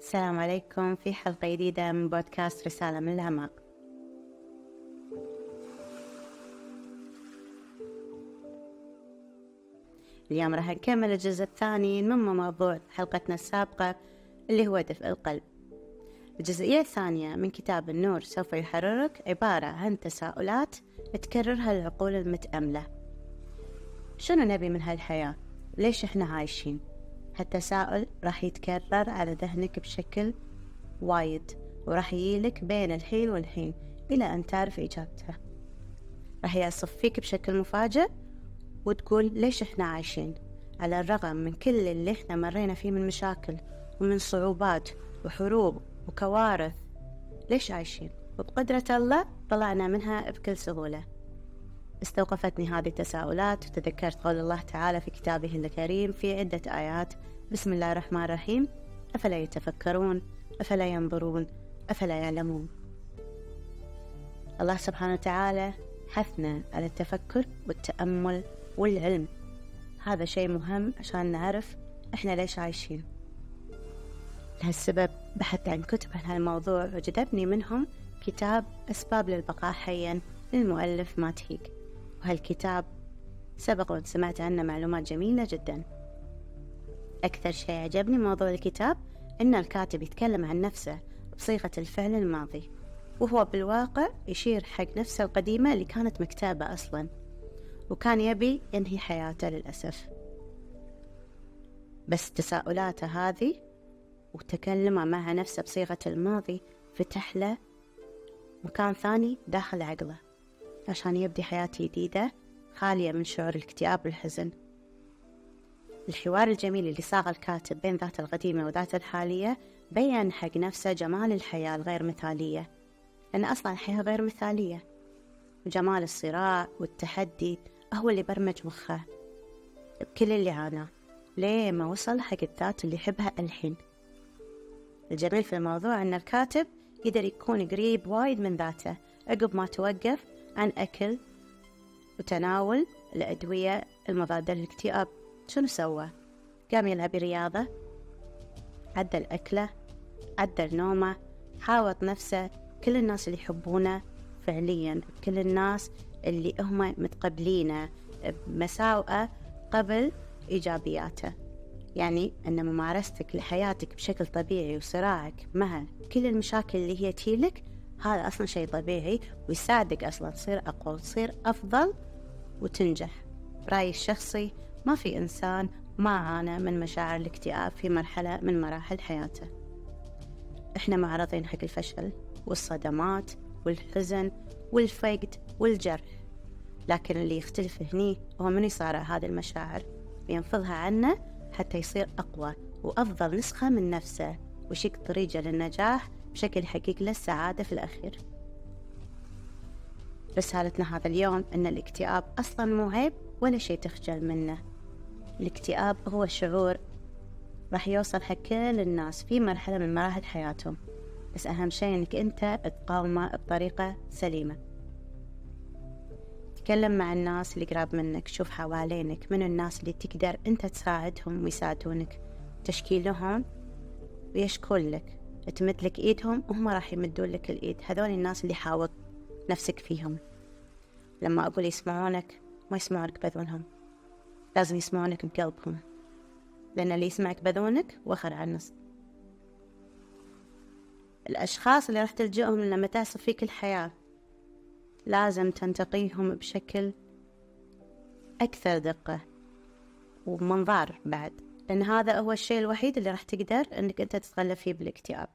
السلام عليكم في حلقة جديدة من بودكاست رسالة من الأعماق اليوم راح نكمل الجزء الثاني من موضوع حلقتنا السابقة اللي هو دفء القلب الجزئية الثانية من كتاب النور سوف يحررك عبارة عن تساؤلات تكررها العقول المتأملة شنو نبي من هالحياة؟ ليش إحنا عايشين؟ هالتساؤل راح يتكرر على ذهنك بشكل وايد وراح يجيلك بين الحين والحين إلى أن تعرف إجابته راح يصف فيك بشكل مفاجئ وتقول ليش إحنا عايشين؟ على الرغم من كل اللي إحنا مرينا فيه من مشاكل ومن صعوبات وحروب وكوارث ليش عايشين؟ وبقدرة الله طلعنا منها بكل سهولة. استوقفتني هذه التساؤلات وتذكرت قول الله تعالى في كتابه الكريم في عدة آيات. بسم الله الرحمن الرحيم. أفلا يتفكرون؟ أفلا ينظرون؟ أفلا يعلمون؟ الله سبحانه وتعالى حثنا على التفكر والتأمل والعلم. هذا شيء مهم عشان نعرف إحنا ليش عايشين. لهالسبب بحثت عن كتب عن هالموضوع وجذبني منهم كتاب أسباب للبقاء حيا للمؤلف مات هيك. وهالكتاب سبق وأن سمعت عنه معلومات جميلة جدا. أكثر شيء عجبني موضوع الكتاب إن الكاتب يتكلم عن نفسه بصيغة الفعل الماضي وهو بالواقع يشير حق نفسه القديمة اللي كانت مكتابة أصلا وكان يبي ينهي حياته للأسف. بس تساؤلاته هذه وتكلمه مع نفسه بصيغة الماضي فتح له مكان ثاني داخل عقله. عشان يبدي حياة جديدة خالية من شعور الاكتئاب والحزن. الحوار الجميل اللي صاغ الكاتب بين ذاته القديمة وذاته الحالية بين حق نفسه جمال الحياة الغير مثالية. لأن أصلا الحياة غير مثالية. وجمال الصراع والتحدي هو اللي برمج مخه. بكل اللي عاناه ليه ما وصل حق الذات اللي يحبها الحين؟ الجميل في الموضوع أن الكاتب يقدر يكون قريب وايد من ذاته عقب ما توقف عن أكل وتناول الأدوية المضادة للاكتئاب. شنو سوى؟ قام يلعب رياضة عدل أكله عدل نومه حاوط نفسه. كل الناس اللي يحبونه فعليا. كل الناس اللي هم متقبلينه بمساوئه قبل إيجابياته. يعني أن ممارستك لحياتك بشكل طبيعي وصراعك مع كل المشاكل اللي هي تجيلك هذا أصلا شيء طبيعي ويساعدك أصلا تصير أقوى وتصير أفضل وتنجح. برأيي الشخصي ما في إنسان ما عانى من مشاعر الاكتئاب في مرحلة من مراحل حياته. إحنا معرضين حق الفشل والصدمات والحزن والفقد والجرح. لكن اللي يختلف هني هو من يصارع هذه المشاعر؟ وينفضها عنه حتى يصير أقوى وأفضل نسخة من نفسه ويشق طريقه للنجاح بشكل يحقق له السعادة في الأخير. رسالتنا هذا اليوم أن الاكتئاب أصلا مو عيب ولا شيء تخجل منه. الاكتئاب هو شعور راح يوصل حق كل الناس في مرحلة من مراحل حياتهم. بس أهم شيء أنك أنت تقاومه بطريقة سليمة. تكلم مع الناس اللي قراب منك شوف حوالينك من الناس اللي تقدر أنت تساعدهم ويساعدونك. تشكي لهم ويشكون لك. تمد لك إيدهم وهم راح يمدون لك الإيد. هذول الناس اللي حاوط نفسك فيهم. لما أقول يسمعونك ما يسمعونك بذونهم لازم يسمعونك بقلبهم. لأن اللي يسمعك بذونك وخر النص. الأشخاص اللي راح تلجئهم لما تعصف فيك الحياة لازم تنتقيهم بشكل أكثر دقة ومنظار بعد. لأن هذا هو الشيء الوحيد اللي راح تقدر أنك أنت تتغلب فيه بالاكتئاب.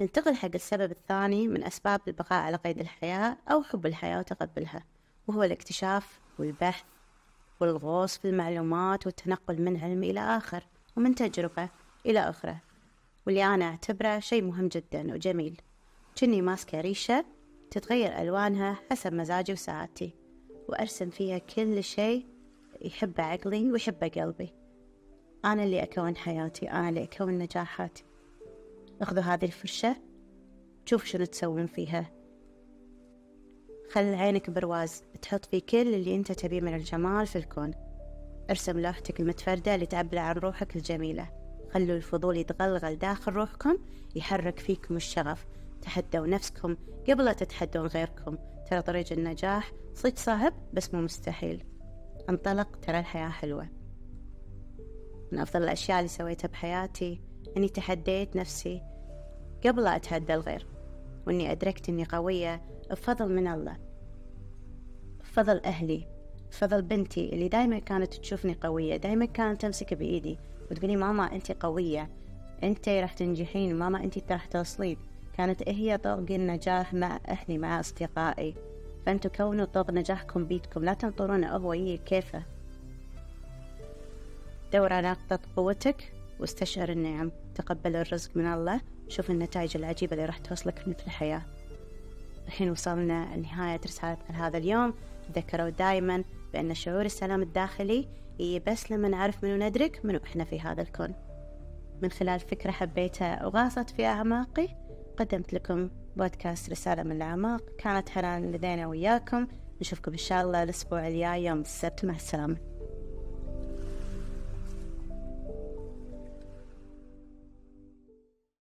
ننتقل حق السبب الثاني من أسباب البقاء على قيد الحياة أو حب الحياة وتقبلها وهو الاكتشاف والبحث والغوص في المعلومات والتنقل من علم إلى آخر ومن تجربة إلى أخرى. واللي أنا أعتبره شيء مهم جدا وجميل. كني ماسكة ريشة تتغير ألوانها حسب مزاجي وسعادتي وأرسم فيها كل شيء يحبه عقلي ويحبه قلبي. أنا اللي أكون حياتي أنا اللي أكون نجاحاتي. اخذوا هذه الفرشة شوف شنو تسوون فيها. خل عينك برواز تحط فيه كل اللي أنت تبيه من الجمال في الكون. ارسم لوحتك المتفردة اللي تعبر عن روحك الجميلة. خلوا الفضول يتغلغل داخل روحكم يحرك فيكم الشغف. تحدوا نفسكم قبل لا تتحدون غيركم. ترى طريق النجاح صدق صعب بس مو مستحيل. انطلق ترى الحياة حلوة. من أفضل الأشياء اللي سويتها بحياتي أني تحديت نفسي قبل لا أتحدى الغير وأني أدركت أني قوية بفضل من الله بفضل أهلي بفضل بنتي اللي دايما كانت تشوفني قوية دايما كانت تمسك بإيدي وتقولي ماما أنت قوية أنت راح تنجحين ماما أنت راح توصلين كانت هي طرق النجاح مع أهلي مع أصدقائي. فأنتوا كونوا طرق نجاحكم بيدكم لا تنطرون هو يجي كيفه. دور على نقطة قوتك واستشعر النعم تقبل الرزق من الله. شوف النتائج العجيبة اللي راح توصلك في الحياة. الحين وصلنا لنهاية رسالتنا هذا اليوم. تذكروا دائما بأن شعور السلام الداخلي هي بس لما نعرف منو ندرك منو إحنا في هذا الكون. من خلال فكرة حبيتها وغاصت في أعماقي قدمت لكم بودكاست رسالة من الأعماق. كانت حنان لدينا وياكم. نشوفكم إن شاء الله الأسبوع الجاي يوم السبت مع السلامة.